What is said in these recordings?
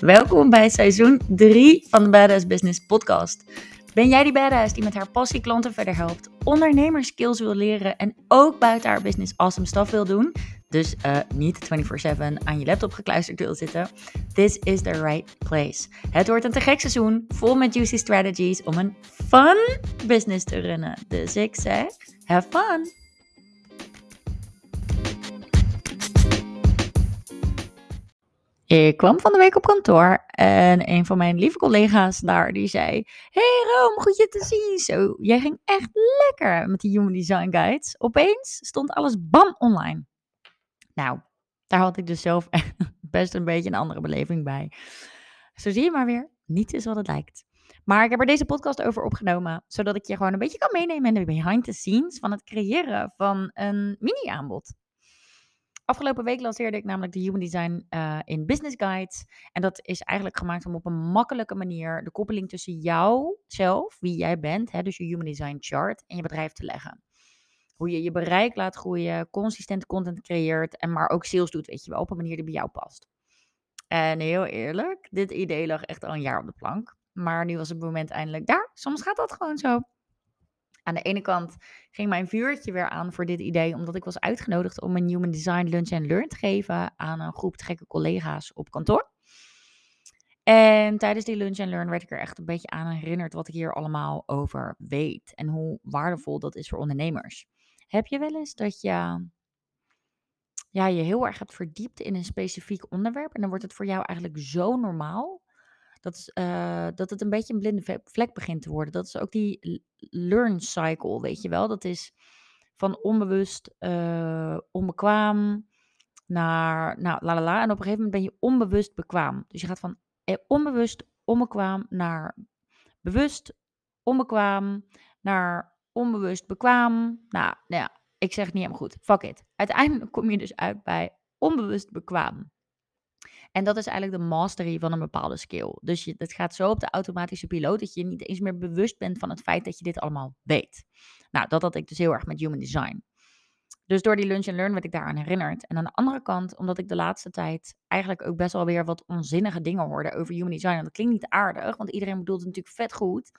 Welkom bij seizoen 3 van de Badass Business Podcast. Ben jij die badass die met haar passie klanten verder helpt, ondernemerskills wil leren en ook buiten haar business awesome stuff wil doen? Dus uh, niet 24/7 aan je laptop gekluisterd wil zitten. This is the right place. Het wordt een te gek seizoen, vol met juicy strategies om een fun business te runnen. Dus ik zeg, have fun! Ik kwam van de week op kantoor en een van mijn lieve collega's daar, die zei... Hey Rome, goed je te zien. Zo, jij ging echt lekker met die Human Design Guides. Opeens stond alles bam online. Nou, daar had ik dus zelf best een beetje een andere beleving bij. Zo zie je maar weer, niets is wat het lijkt. Maar ik heb er deze podcast over opgenomen, zodat ik je gewoon een beetje kan meenemen in de behind the scenes van het creëren van een mini-aanbod. Afgelopen week lanceerde ik namelijk de Human Design uh, in Business Guides. En dat is eigenlijk gemaakt om op een makkelijke manier de koppeling tussen jou zelf, wie jij bent, hè, dus je Human Design chart, en je bedrijf te leggen. Hoe je je bereik laat groeien, consistent content creëert en maar ook sales doet, weet je wel, op een manier die bij jou past. En heel eerlijk, dit idee lag echt al een jaar op de plank. Maar nu was het moment eindelijk daar. Soms gaat dat gewoon zo. Aan de ene kant ging mijn vuurtje weer aan voor dit idee, omdat ik was uitgenodigd om een Human Design Lunch and Learn te geven aan een groep gekke collega's op kantoor. En tijdens die lunch and learn werd ik er echt een beetje aan herinnerd wat ik hier allemaal over weet en hoe waardevol dat is voor ondernemers. Heb je wel eens dat je ja, je heel erg hebt verdiept in een specifiek onderwerp en dan wordt het voor jou eigenlijk zo normaal dat, uh, dat het een beetje een blinde vlek begint te worden. Dat is ook die learn cycle, weet je wel. Dat is van onbewust uh, onbekwaam naar, nou, la la la. En op een gegeven moment ben je onbewust bekwaam. Dus je gaat van eh, onbewust onbekwaam naar bewust onbekwaam naar onbewust bekwaam. Nou, nou ja, ik zeg het niet helemaal goed. Fuck it. Uiteindelijk kom je dus uit bij onbewust bekwaam. En dat is eigenlijk de mastery van een bepaalde skill. Dus je, het gaat zo op de automatische piloot dat je niet eens meer bewust bent van het feit dat je dit allemaal weet. Nou, dat had ik dus heel erg met human design. Dus door die lunch and learn werd ik daaraan herinnerd. En aan de andere kant, omdat ik de laatste tijd eigenlijk ook best wel weer wat onzinnige dingen hoorde over human design. En dat klinkt niet aardig, want iedereen bedoelt het natuurlijk vet goed.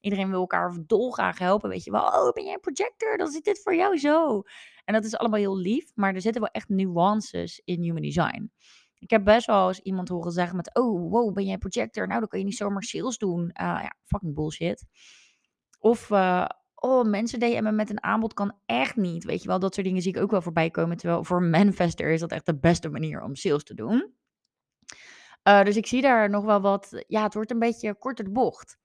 Iedereen wil elkaar dolgraag helpen, weet je wel. Oh, ben jij een projector? Dan zit dit voor jou zo. En dat is allemaal heel lief, maar er zitten wel echt nuances in human design. Ik heb best wel eens iemand horen zeggen met, oh, wow, ben jij projector? Nou, dan kan je niet zomaar sales doen. Uh, ja, fucking bullshit. Of, uh, oh, mensen DM'en met een aanbod kan echt niet. Weet je wel, dat soort dingen zie ik ook wel voorbij komen. Terwijl voor een manifester is dat echt de beste manier om sales te doen. Uh, dus ik zie daar nog wel wat, ja, het wordt een beetje korter de bocht.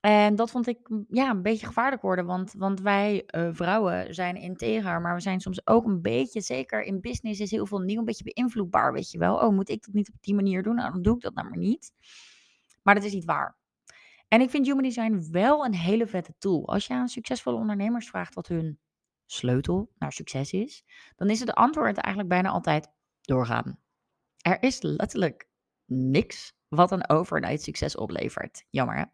En dat vond ik mm, ja, een beetje gevaarlijk worden, want, want wij uh, vrouwen zijn integer, maar we zijn soms ook een beetje, zeker in business is heel veel nieuw, een beetje beïnvloedbaar, weet je wel. Oh, moet ik dat niet op die manier doen? Nou, dan doe ik dat nou maar niet. Maar dat is niet waar. En ik vind Human Design wel een hele vette tool. Als je aan succesvolle ondernemers vraagt wat hun sleutel naar succes is, dan is het antwoord eigenlijk bijna altijd doorgaan. Er is letterlijk niks wat een overnight succes oplevert. Jammer hè?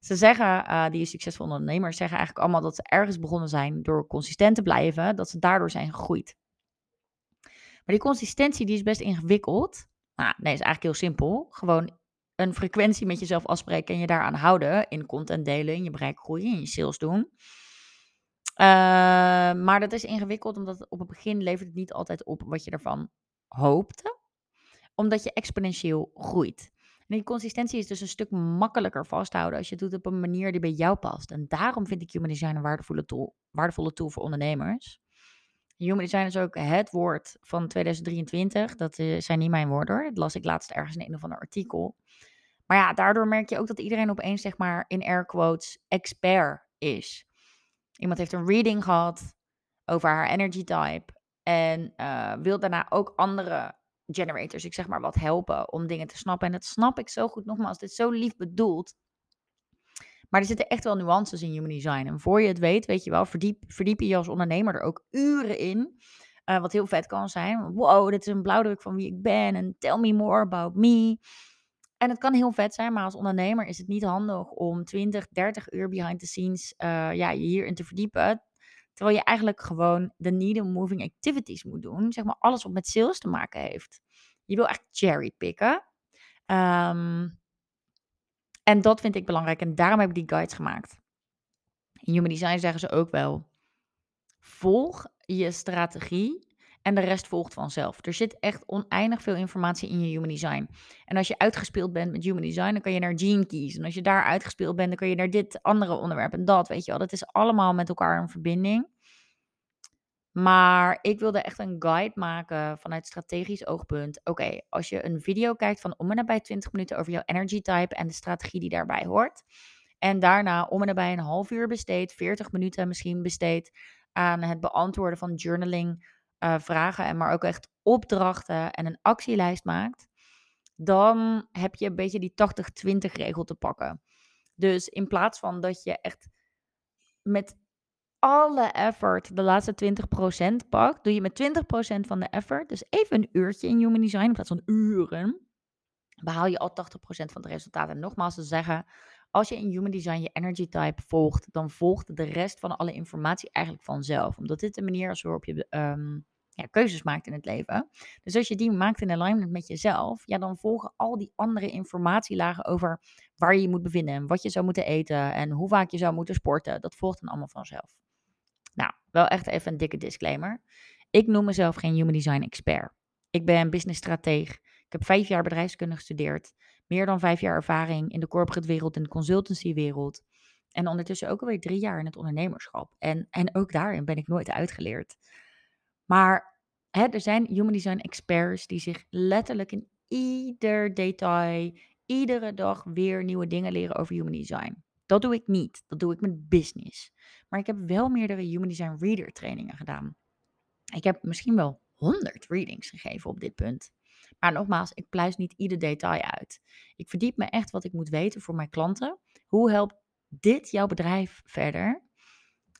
Ze zeggen, uh, die succesvolle ondernemers zeggen eigenlijk allemaal dat ze ergens begonnen zijn door consistent te blijven, dat ze daardoor zijn gegroeid. Maar die consistentie die is best ingewikkeld. Nou, nee, is eigenlijk heel simpel. Gewoon een frequentie met jezelf afspreken en je daaraan houden in content delen, in je bereik groeien, in je sales doen. Uh, maar dat is ingewikkeld omdat op het begin levert het niet altijd op wat je ervan hoopte, omdat je exponentieel groeit. Die consistentie is dus een stuk makkelijker vasthouden als je het doet op een manier die bij jou past. En daarom vind ik Human Design een waardevolle tool, waardevolle tool voor ondernemers. Human Design is ook het woord van 2023. Dat uh, zijn niet mijn woorden hoor. Dat las ik laatst ergens in een of ander artikel. Maar ja, daardoor merk je ook dat iedereen opeens, zeg maar, in air quotes, expert is. Iemand heeft een reading gehad over haar energy type. En uh, wil daarna ook andere generators, ik zeg maar wat, helpen om dingen te snappen. En dat snap ik zo goed, nogmaals, dit is zo lief bedoeld. Maar er zitten echt wel nuances in human design. En voor je het weet, weet je wel, verdiep, verdiep je je als ondernemer er ook uren in. Uh, wat heel vet kan zijn. Wow, dit is een blauwdruk van wie ik ben. En tell me more about me. En het kan heel vet zijn, maar als ondernemer is het niet handig om 20, 30 uur behind the scenes uh, ja, je hierin te verdiepen. Terwijl je eigenlijk gewoon de needle moving activities moet doen. Zeg maar alles wat met sales te maken heeft. Je wil echt cherrypicken. Ehm, en dat vind ik belangrijk en daarom heb ik die guides gemaakt. In Human Design zeggen ze ook wel, volg je strategie en de rest volgt vanzelf. Er zit echt oneindig veel informatie in je Human Design. En als je uitgespeeld bent met Human Design, dan kan je naar Gene kiezen. En als je daar uitgespeeld bent, dan kan je naar dit andere onderwerp en dat, weet je wel. Dat is allemaal met elkaar een verbinding. Maar ik wilde echt een guide maken vanuit strategisch oogpunt. Oké, als je een video kijkt van om en nabij 20 minuten over jouw energy type en de strategie die daarbij hoort. En daarna om en nabij een half uur besteed, 40 minuten misschien besteed aan het beantwoorden van journaling uh, vragen. En maar ook echt opdrachten en een actielijst maakt. Dan heb je een beetje die 80-20 regel te pakken. Dus in plaats van dat je echt met alle effort de laatste 20% pakt, doe je met 20% van de effort, dus even een uurtje in Human Design in plaats van uren, behaal je al 80% van het resultaat. En nogmaals te zeggen, als je in Human Design je energy type volgt, dan volgt de rest van alle informatie eigenlijk vanzelf. Omdat dit de manier is waarop je um, ja, keuzes maakt in het leven. Dus als je die maakt in alignment met jezelf, ja, dan volgen al die andere informatielagen over waar je je moet bevinden en wat je zou moeten eten en hoe vaak je zou moeten sporten. Dat volgt dan allemaal vanzelf. Nou, wel echt even een dikke disclaimer. Ik noem mezelf geen human design expert. Ik ben business strateeg. Ik heb vijf jaar bedrijfskunde gestudeerd. Meer dan vijf jaar ervaring in de corporate wereld en de consultancy wereld. En ondertussen ook alweer drie jaar in het ondernemerschap. En, en ook daarin ben ik nooit uitgeleerd. Maar hè, er zijn human design experts die zich letterlijk in ieder detail, iedere dag weer nieuwe dingen leren over human design. Dat doe ik niet. Dat doe ik met business. Maar ik heb wel meerdere Human Design Reader trainingen gedaan. Ik heb misschien wel 100 readings gegeven op dit punt. Maar nogmaals, ik pluis niet ieder detail uit. Ik verdiep me echt wat ik moet weten voor mijn klanten. Hoe helpt dit jouw bedrijf verder?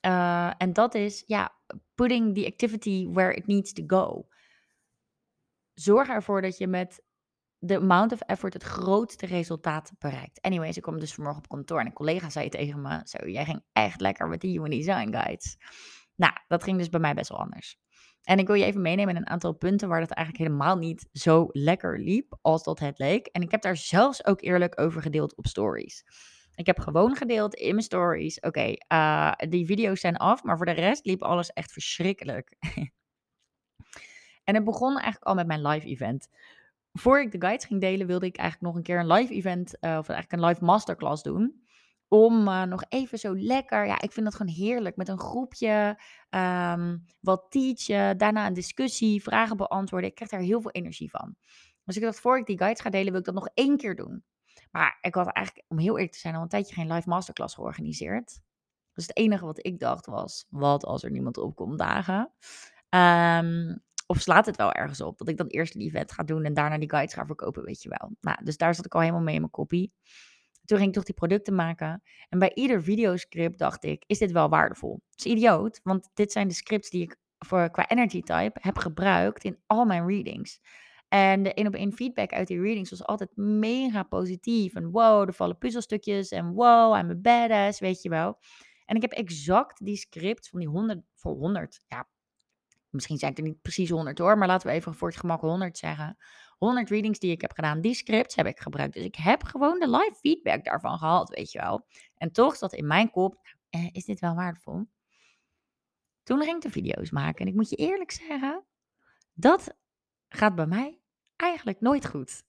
Uh, en dat is, ja, putting the activity where it needs to go. Zorg ervoor dat je met de amount of effort het grootste resultaat bereikt. Anyways, ik kwam dus vanmorgen op kantoor en een collega zei tegen me: Zo, jij ging echt lekker met die Human Design Guides. Nou, dat ging dus bij mij best wel anders. En ik wil je even meenemen in een aantal punten waar dat eigenlijk helemaal niet zo lekker liep als dat het leek. En ik heb daar zelfs ook eerlijk over gedeeld op stories. Ik heb gewoon gedeeld in mijn stories. Oké, uh, die video's zijn af, maar voor de rest liep alles echt verschrikkelijk. en het begon eigenlijk al met mijn live event voor ik de guides ging delen, wilde ik eigenlijk nog een keer een live event, uh, of eigenlijk een live masterclass doen. Om uh, nog even zo lekker, ja, ik vind dat gewoon heerlijk. Met een groepje, um, wat teachen, daarna een discussie, vragen beantwoorden. Ik krijg daar heel veel energie van. Dus ik dacht, voor ik die guides ga delen, wil ik dat nog één keer doen. Maar ik had eigenlijk, om heel eerlijk te zijn, al een tijdje geen live masterclass georganiseerd. Dus het enige wat ik dacht was, wat als er niemand opkomt dagen? Um, of slaat het wel ergens op? Dat ik dan eerst een event ga doen en daarna die guides ga verkopen, weet je wel. Nou, dus daar zat ik al helemaal mee in mijn kopie. Toen ging ik toch die producten maken. En bij ieder videoscript dacht ik, is dit wel waardevol? Het is idioot, want dit zijn de scripts die ik voor, qua energy type heb gebruikt in al mijn readings. En de één op één feedback uit die readings was altijd mega positief. En wow, er vallen puzzelstukjes. En wow, I'm a badass, weet je wel. En ik heb exact die script van die 100 voor 100, ja, Misschien zijn het er niet precies 100 hoor, maar laten we even voor het gemak 100 zeggen. 100 readings die ik heb gedaan, die scripts heb ik gebruikt. Dus ik heb gewoon de live feedback daarvan gehad, weet je wel. En toch zat in mijn kop, eh, is dit wel waardevol? Toen ging ik de video's maken. En ik moet je eerlijk zeggen, dat gaat bij mij eigenlijk nooit goed.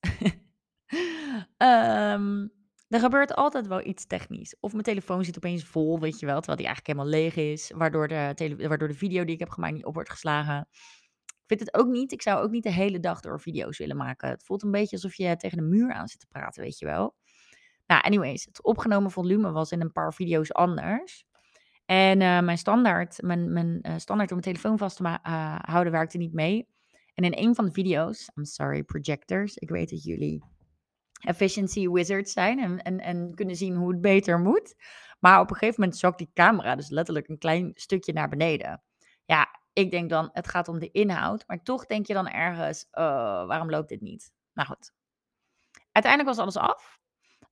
um, Er gebeurt altijd wel iets technisch. Of mijn telefoon zit opeens vol, weet je wel, terwijl die eigenlijk helemaal leeg is. Waardoor de, waardoor de video die ik heb gemaakt niet op wordt geslagen. Vind het ook niet, ik zou ook niet de hele dag door video's willen maken. Het voelt een beetje alsof je tegen de muur aan zit te praten, weet je wel. Nou, anyways, het opgenomen volume was in een paar video's anders. En uh, mijn standaard, mijn, mijn uh, standaard om mijn telefoon vast te uh, houden werkte niet mee. En in een van de video's, I'm sorry projectors, ik weet dat jullie efficiency wizards zijn en, en, en kunnen zien hoe het beter moet. Maar op een gegeven moment zakt die camera dus letterlijk een klein stukje naar beneden. Ja, ik denk dan, het gaat om de inhoud, maar toch denk je dan ergens, uh, waarom loopt dit niet? Nou goed. Uiteindelijk was alles af.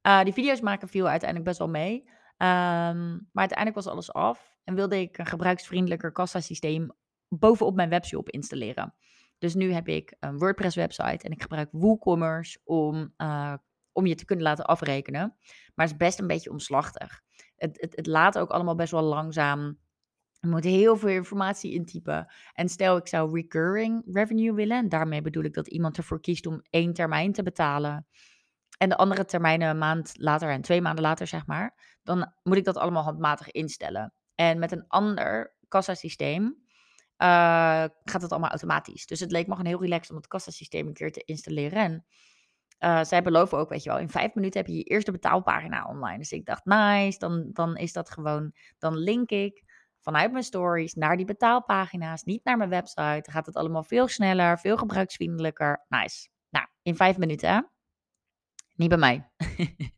Uh, die video's maken viel uiteindelijk best wel mee. Um, maar uiteindelijk was alles af en wilde ik een gebruiksvriendelijker kassasysteem bovenop mijn webshop installeren. Dus nu heb ik een WordPress website en ik gebruik WooCommerce om uh, om je te kunnen laten afrekenen. Maar het is best een beetje omslachtig. Het, het, het laat ook allemaal best wel langzaam. Je moet heel veel informatie intypen. En stel ik zou recurring revenue willen. En daarmee bedoel ik dat iemand ervoor kiest om één termijn te betalen. En de andere termijnen een maand later en twee maanden later, zeg maar. Dan moet ik dat allemaal handmatig instellen. En met een ander kassasysteem uh, gaat het allemaal automatisch. Dus het leek me gewoon heel relaxed om het kassasysteem een keer te installeren. En uh, zij beloven ook, weet je wel, in vijf minuten heb je je eerste betaalpagina online. Dus ik dacht, nice, dan, dan is dat gewoon, dan link ik vanuit mijn stories naar die betaalpagina's, niet naar mijn website. Dan gaat het allemaal veel sneller, veel gebruiksvriendelijker. Nice. Nou, in vijf minuten, hè? Niet bij mij.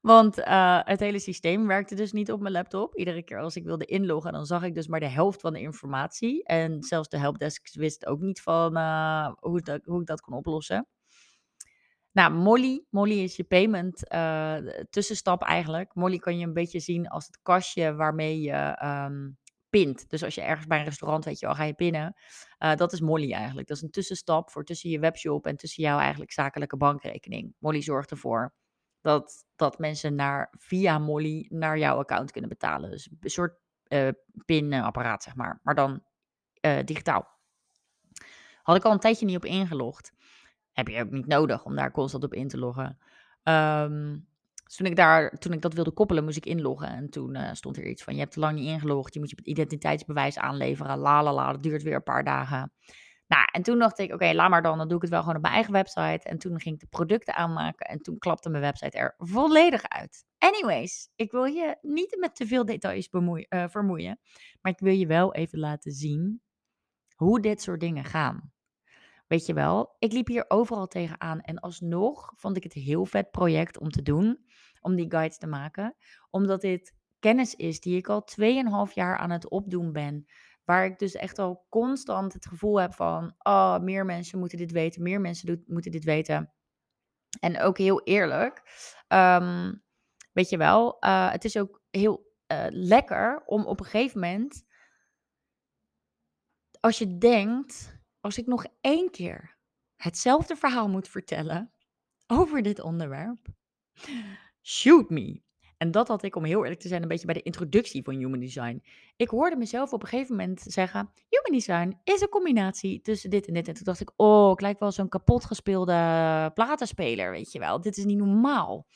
Want uh, het hele systeem werkte dus niet op mijn laptop. Iedere keer als ik wilde inloggen, dan zag ik dus maar de helft van de informatie. En zelfs de helpdesk wist ook niet van uh, hoe, dat, hoe ik dat kon oplossen. Nou, Molly. Molly is je payment uh, tussenstap eigenlijk. Molly kan je een beetje zien als het kastje waarmee je um, pint. Dus als je ergens bij een restaurant, weet je wel, ga je pinnen. Uh, dat is Molly eigenlijk. Dat is een tussenstap voor tussen je webshop en tussen jouw eigenlijk zakelijke bankrekening. Molly zorgt ervoor dat, dat mensen naar, via Molly naar jouw account kunnen betalen. Dus een soort uh, pinapparaat, zeg maar. Maar dan digitaal. Had ik al een tijdje niet op ingelogd. Heb je ook niet nodig om daar constant op in te loggen. Um, dus toen ik, daar, toen ik dat wilde koppelen, moest ik inloggen. En toen uh, stond er iets van: Je hebt te lang niet ingelogd. Je moet je identiteitsbewijs aanleveren. La la la. Dat duurt weer een paar dagen. Nou, en toen dacht ik: Oké, laat maar dan. Dan doe ik het wel gewoon op mijn eigen website. En toen ging ik de producten aanmaken. En toen klapte mijn website er volledig uit. Anyways, ik wil je niet met te veel details bemoeien, uh, vermoeien. Maar ik wil je wel even laten zien hoe dit soort dingen gaan. Weet je wel, ik liep hier overal tegenaan en alsnog vond ik het een heel vet project om te doen, om die guides te maken, omdat dit kennis is die ik al 2,5 jaar aan het opdoen ben. Waar ik dus echt al constant het gevoel heb van, oh, meer mensen moeten dit weten, meer mensen moeten dit weten. En ook heel eerlijk, um, weet je wel, uh, het is ook heel uh, lekker om op een gegeven moment, als je denkt, als ik nog één keer hetzelfde verhaal moet vertellen over dit onderwerp, shoot me. En dat had ik, om heel eerlijk te zijn, een beetje bij de introductie van Human Design. Ik hoorde mezelf op een gegeven moment zeggen: Human Design is een combinatie tussen dit en dit. En toen dacht ik: Oh, ik lijk wel zo'n kapot gespeelde platenspeler, weet je wel. Dit is niet normaal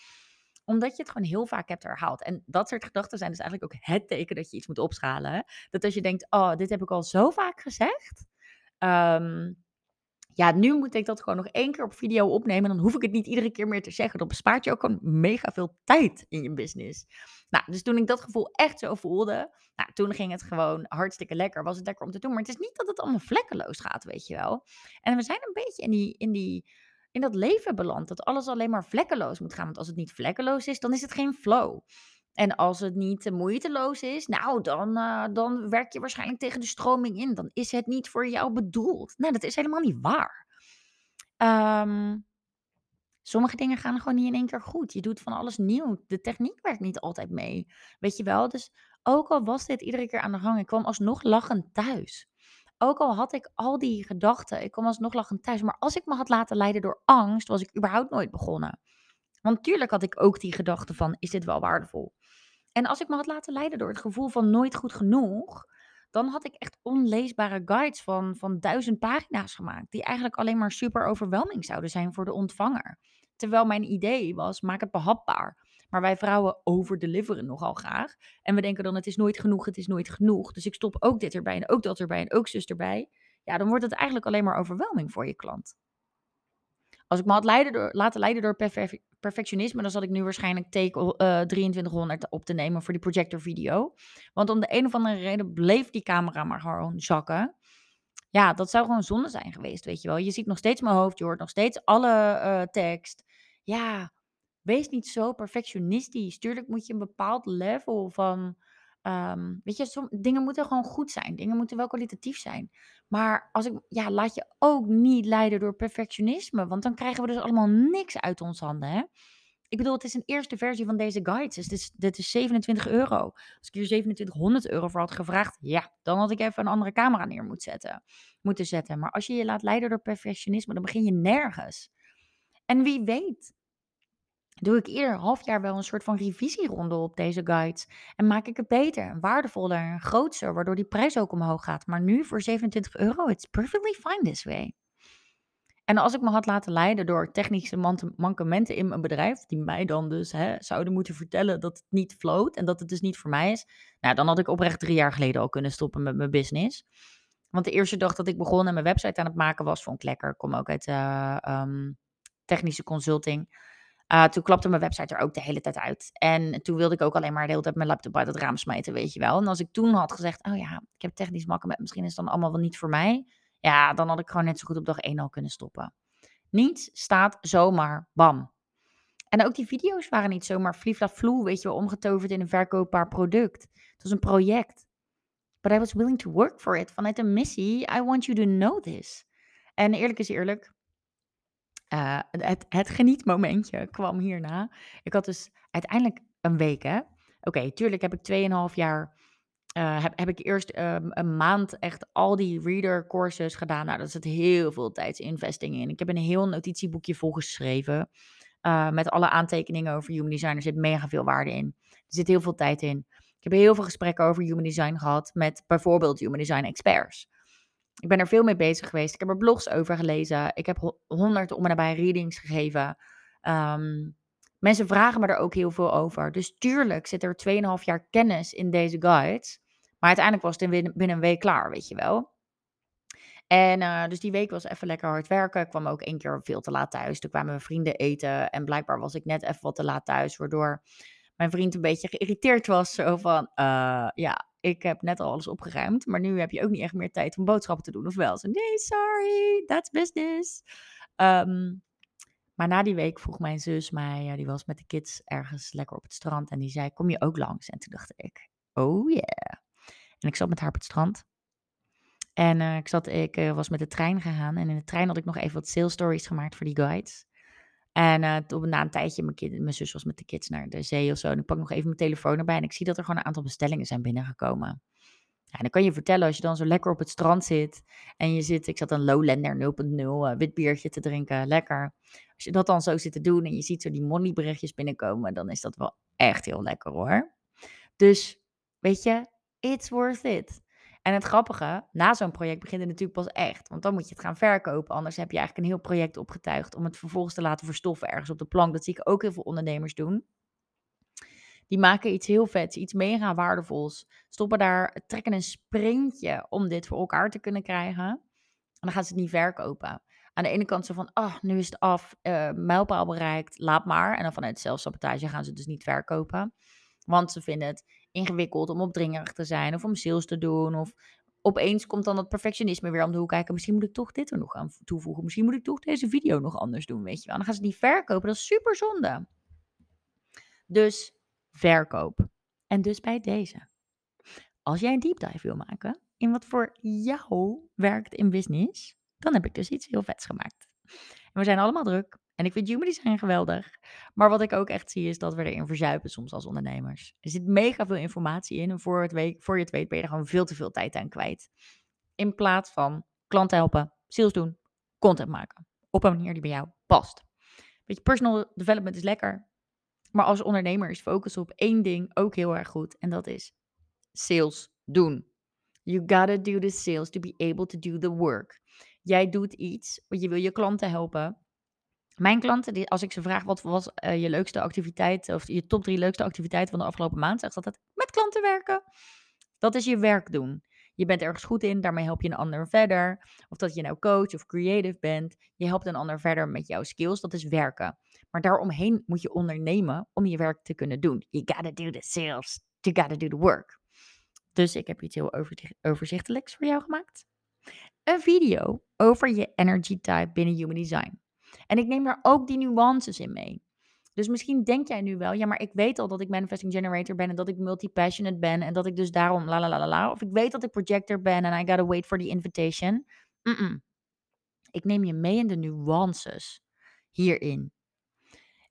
omdat je het gewoon heel vaak hebt herhaald. En dat soort gedachten zijn dus eigenlijk ook het teken dat je iets moet opschalen. Dat als je denkt, oh, dit heb ik al zo vaak gezegd. Um, ja, nu moet ik dat gewoon nog één keer op video opnemen. Dan hoef ik het niet iedere keer meer te zeggen. Dat bespaart je ook gewoon mega veel tijd in je business. Nou, dus toen ik dat gevoel echt zo voelde, nou, toen ging het gewoon hartstikke lekker. Was het lekker om te doen. Maar het is niet dat het allemaal vlekkeloos gaat, weet je wel. En we zijn een beetje in, die, in, die, in dat leven beland. Dat alles alleen maar vlekkeloos moet gaan. Want als het niet vlekkeloos is, dan is het geen flow. En als het niet moeiteloos is, nou, dan, uh, dan werk je waarschijnlijk tegen de stroming in. Dan is het niet voor jou bedoeld. Nee, dat is helemaal niet waar. Um, sommige dingen gaan gewoon niet in één keer goed. Je doet van alles nieuw. De techniek werkt niet altijd mee. Weet je wel? Dus ook al was dit iedere keer aan de gang, ik kwam alsnog lachend thuis. Ook al had ik al die gedachten, ik kwam alsnog lachend thuis. Maar als ik me had laten leiden door angst, was ik überhaupt nooit begonnen. Want natuurlijk had ik ook die gedachte van, is dit wel waardevol? En als ik me had laten leiden door het gevoel van nooit goed genoeg, dan had ik echt onleesbare guides van, van duizend pagina's gemaakt, die eigenlijk alleen maar super overweldigend zouden zijn voor de ontvanger. Terwijl mijn idee was, maak het behapbaar. Maar wij vrouwen overdeliveren nogal graag. En we denken dan, het is nooit genoeg, het is nooit genoeg. Dus ik stop ook dit erbij en ook dat erbij en ook zus erbij. Ja, dan wordt het eigenlijk alleen maar overweldigend voor je klant. Als ik me had door, laten leiden door perfectionisme, dan zat ik nu waarschijnlijk take uh, 2300 op te nemen voor die projector video. Want om de een of andere reden bleef die camera maar gewoon zakken. Ja, dat zou gewoon zonde zijn geweest, weet je wel. Je ziet nog steeds mijn hoofd, je hoort nog steeds alle uh, tekst. Ja, wees niet zo perfectionistisch. Tuurlijk moet je een bepaald level van Um, weet je, som, dingen moeten gewoon goed zijn. Dingen moeten wel kwalitatief zijn. Maar als ik, ja, laat je ook niet leiden door perfectionisme. Want dan krijgen we dus allemaal niks uit ons handen. Hè? Ik bedoel, het is een eerste versie van deze guides. Dus dit is, dit is 27 euro. Als ik hier 2700 euro voor had gevraagd, ja, dan had ik even een andere camera neer moeten zetten. Moeten zetten. Maar als je je laat leiden door perfectionisme, dan begin je nergens. En wie weet doe ik ieder half jaar wel een soort van revisieronde op deze guides. En maak ik het beter waardevoller en groter, waardoor die prijs ook omhoog gaat. Maar nu voor 27 euro, it's perfectly fine this way. En als ik me had laten leiden door technische man- mankementen in mijn bedrijf, die mij dan dus hè, zouden moeten vertellen dat het niet float en dat het dus niet voor mij is, nou, dan had ik oprecht drie jaar geleden al kunnen stoppen met mijn business. Want de eerste dag dat ik begon en mijn website aan het maken was, vond ik lekker. Ik kom ook uit eh, ehm, technische consulting. Uh, toen klapte mijn website er ook de hele tijd uit. En toen wilde ik ook alleen maar de hele tijd mijn laptop uit het raam smijten, weet je wel. En als ik toen had gezegd, oh ja, ik heb technisch makken misschien is het dan allemaal wel niet voor mij. Ja, dan had ik gewoon net zo goed op dag 1 al kunnen stoppen. Niets staat zomaar bam. En ook die video's waren niet zomaar vloe, weet je wel, omgetoverd in een verkoopbaar product. Het was een project. But I was willing to work for it. Vanuit een missie, I want you to know this. En eerlijk is eerlijk, uh, het, genietmomentje kwam hierna. Ik had dus uiteindelijk een week, hè. Oké, tuurlijk heb ik 2,5 jaar uh, heb, heb ik eerst um, een maand echt al die reader courses gedaan. Nou, dat zit heel veel tijdsinvesting in. Ik heb een heel notitieboekje volgeschreven. Uh, met alle aantekeningen over human design. Er zit mega veel waarde in. Er zit heel veel tijd in. Ik heb heel veel gesprekken over human design gehad met bijvoorbeeld human design experts. Ik ben er veel mee bezig geweest. Ik heb er blogs over gelezen. Ik heb honderd om en nabij readings gegeven. Um, mensen vragen me er ook heel veel over. Dus tuurlijk zit er 2,5 jaar kennis in deze guides. Maar uiteindelijk was het binnen, een week klaar, weet je wel. En uh, dus die week was even lekker hard werken. Ik kwam ook één keer veel te laat thuis. Toen kwamen mijn vrienden eten. En blijkbaar was ik net even wat te laat thuis. Waardoor mijn vriend een beetje geïrriteerd was. Zo van, uh, ja, ik heb net al alles opgeruimd. Maar nu heb je ook niet echt meer tijd om boodschappen te doen. Of wel? Zo, nee, sorry, that's business. Um, maar na die week vroeg mijn zus mij, die was met de kids ergens lekker op het strand. En die zei, kom je ook langs? En toen dacht ik, oh yeah. En ik zat met haar op het strand. En uh, ik, zat, ik uh, was met de trein gegaan. En in de trein had ik nog even wat sales stories gemaakt voor die guides. En uh, op, na een tijdje, mijn, mijn zus was met de kids naar de zee of zo. En ik pak nog even mijn telefoon erbij. En ik zie dat er gewoon een aantal bestellingen zijn binnengekomen. Ja, en dan kan je vertellen, als je dan zo lekker op het strand zit. En je zit, ik zat een Lowlander 0.0 wit biertje te drinken. Lekker. Als je dat dan zo zit te doen en je ziet zo die money berichtjes binnenkomen. Dan is dat wel echt heel lekker hoor. Dus, weet je, it's worth it. En het grappige, na zo'n project begint het natuurlijk pas echt. Want dan moet je het gaan verkopen. Anders heb je eigenlijk een heel project opgetuigd om het vervolgens te laten verstoffen ergens op de plank. Dat zie ik ook heel veel ondernemers doen. Die maken iets heel vets, iets mega waardevols. Stoppen daar, trekken een sprintje om dit voor elkaar te kunnen krijgen. En dan gaan ze het niet verkopen. Aan de ene kant zo van, oh, nu is het af, uh, mijlpaal bereikt, laat maar. En dan vanuit zelfsabotage gaan ze het dus niet verkopen. Want ze vinden het ingewikkeld om opdringerig te zijn of om sales te doen. Of opeens komt dan dat perfectionisme weer om de hoek kijken. Misschien moet ik toch dit er nog aan toevoegen. Misschien moet ik toch deze video nog anders doen, weet je wel. dan gaan ze niet verkopen. Dat is super zonde. Dus verkoop. En dus bij deze. Als jij een deep dive wil maken in wat voor jou werkt in business, dan heb ik dus iets heel vets gemaakt. En we zijn allemaal druk. En ik vind human design geweldig. Maar wat ik ook echt zie is dat we erin verzuipen soms als ondernemers. Er zit mega veel informatie in. En voor, het week, voor je het weet ben je er gewoon veel te veel tijd aan kwijt. In plaats van klanten helpen, sales doen, content maken. Op een manier die bij jou past. Weet je, personal development is lekker. Maar als ondernemer is focus op één ding ook heel erg goed. En dat is sales doen. You gotta do the sales to be able to do the work. Jij doet iets, want je wil je klanten helpen. Mijn klanten, die, als ik ze vraag wat was uh, je leukste activiteit, of je top drie leukste activiteiten van de afgelopen maand, zegt altijd met klanten werken. Dat is je werk doen. Je bent ergens goed in, daarmee help je een ander verder. Of dat je nou coach of creative bent, je helpt een ander verder met jouw skills, dat is werken. Maar daaromheen moet je ondernemen om je werk te kunnen doen. You gotta do the sales, you gotta do the work. Dus ik heb iets heel overzichtelijks voor jou gemaakt. Een video over je energy type binnen Human Design. En ik neem daar ook die nuances in mee. Dus misschien denk jij nu wel, ja, maar ik weet al dat ik manifesting generator ben en dat ik multi-passionate ben en dat ik dus daarom la la la la Of ik weet dat ik projector ben en I gotta wait for the invitation. Ik neem je mee in de nuances hierin.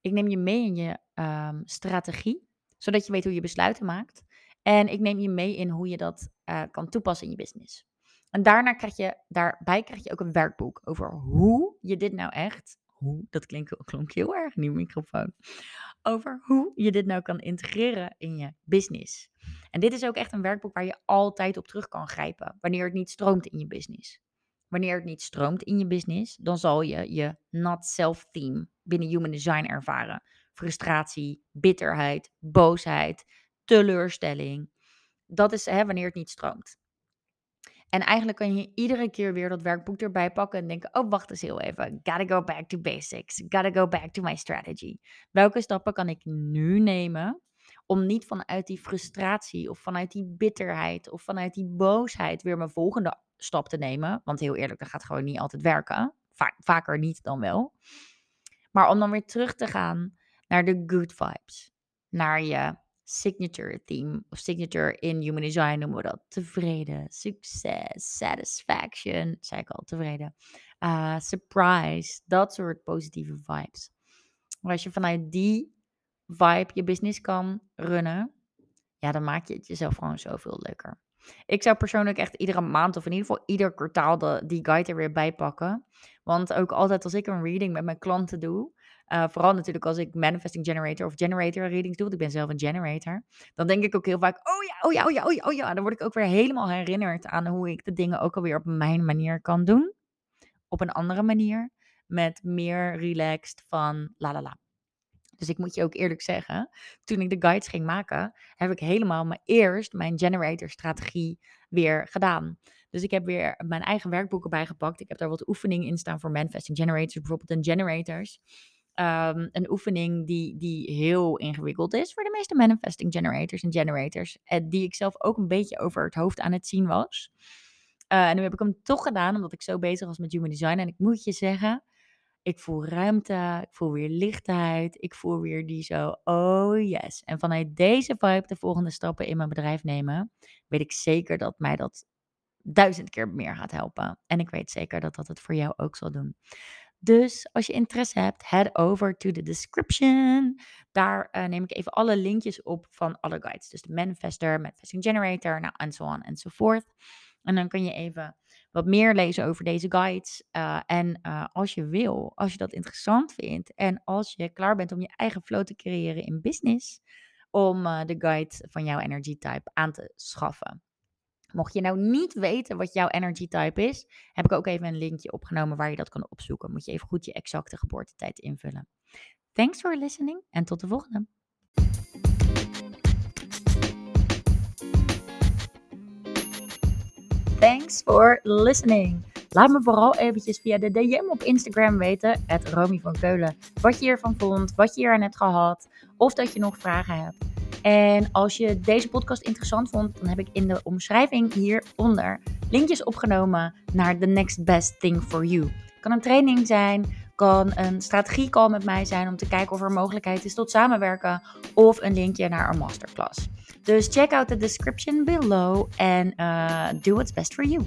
Ik neem je mee in je um, strategie, zodat je weet hoe je besluiten maakt. En ik neem je mee in hoe je dat uh, kan toepassen in je business. En daarna krijg je, daarbij krijg je ook een werkboek over hoe je dit nou echt hoe, dat klinkt, klonk heel erg die microfoon, over hoe je dit nou kan integreren in je business. En dit is ook echt een werkboek waar je altijd op terug kan grijpen, wanneer het niet stroomt in je business. Wanneer het niet stroomt in je business, dan zal je je not self theme binnen human design ervaren. Frustratie, bitterheid, boosheid, teleurstelling. Dat is hè, wanneer het niet stroomt. En eigenlijk kan je iedere keer weer dat werkboek erbij pakken en denken: oh, wacht eens heel even. Gotta go back to basics. Gotta go back to my strategy. Welke stappen kan ik nu nemen om niet vanuit die frustratie of vanuit die bitterheid of vanuit die boosheid weer mijn volgende stap te nemen? Want heel eerlijk, dat gaat gewoon niet altijd werken. vaker niet dan wel. Maar om dan weer terug te gaan naar de good vibes. Naar je signature theme of signature in human design noemen we dat. Tevreden, succes, satisfaction, zei ik al, tevreden. Uh, surprise, dat soort positieve vibes. Maar als je vanuit die vibe je business kan runnen, ja, dan maak je het jezelf gewoon zoveel leuker. Ik zou persoonlijk echt iedere maand of in ieder geval ieder kwartaal de, die guide er weer bij pakken. Want ook altijd als ik een reading met mijn klanten doe, uh, vooral natuurlijk als ik manifesting generator of generator readings doe, want ik ben zelf een generator. Dan denk ik ook heel vaak, oh ja, oh ja, oh ja, oh ja, oh ja. Dan word ik ook weer helemaal herinnerd aan hoe ik de dingen ook alweer op mijn manier kan doen. Op een andere manier. Met meer relaxed van la la la. Dus ik moet je ook eerlijk zeggen, toen ik de guides ging maken, heb ik helemaal maar eerst mijn generator strategie weer gedaan. Dus ik heb weer mijn eigen werkboeken bijgepakt. Ik heb daar wat oefeningen in staan voor manifesting generators, bijvoorbeeld en generators. Um, een oefening die, die heel ingewikkeld is voor de meeste manifesting generators en generators. En die ik zelf ook een beetje over het hoofd aan het zien was. Uh, en nu heb ik hem toch gedaan, omdat ik zo bezig was met human design. En ik moet je zeggen, ik voel ruimte, ik voel weer lichtheid, ik voel weer die zo, oh yes. En vanuit deze vibe de volgende stappen in mijn bedrijf nemen, weet ik zeker dat mij dat duizend keer meer gaat helpen. En ik weet zeker dat dat het voor jou ook zal doen. Dus als je interesse hebt, head over to the description. Daar uh, neem ik even alle linkjes op van alle guides. Dus de Manifester, Manifesting Generator, nou, en zo on en zo voort. En dan kan je even wat meer lezen over deze guides. Uh, en uh, als je wil, als je dat interessant vindt en als je klaar bent om je eigen flow te creëren in business, om de guide van jouw energy type aan te schaffen. Mocht je nou niet weten wat jouw energy type is, heb ik ook even een linkje opgenomen waar je dat kan opzoeken. Moet je even goed je exacte geboortetijd invullen. Thanks for listening en tot de volgende. Thanks for listening. Laat me vooral eventjes via de DM op Instagram weten, het Romy van Keulen, wat je hiervan vond, wat je hier aan hebt gehad, of dat je nog vragen hebt. En als je deze podcast interessant vond, dan heb ik in de omschrijving hieronder linkjes opgenomen naar The Next Best Thing for You. Kan een training zijn, kan een strategiecall met mij zijn om te kijken of er mogelijkheid is tot samenwerken, of een linkje naar een masterclass. Dus check out the description below and uh, do what's best for you.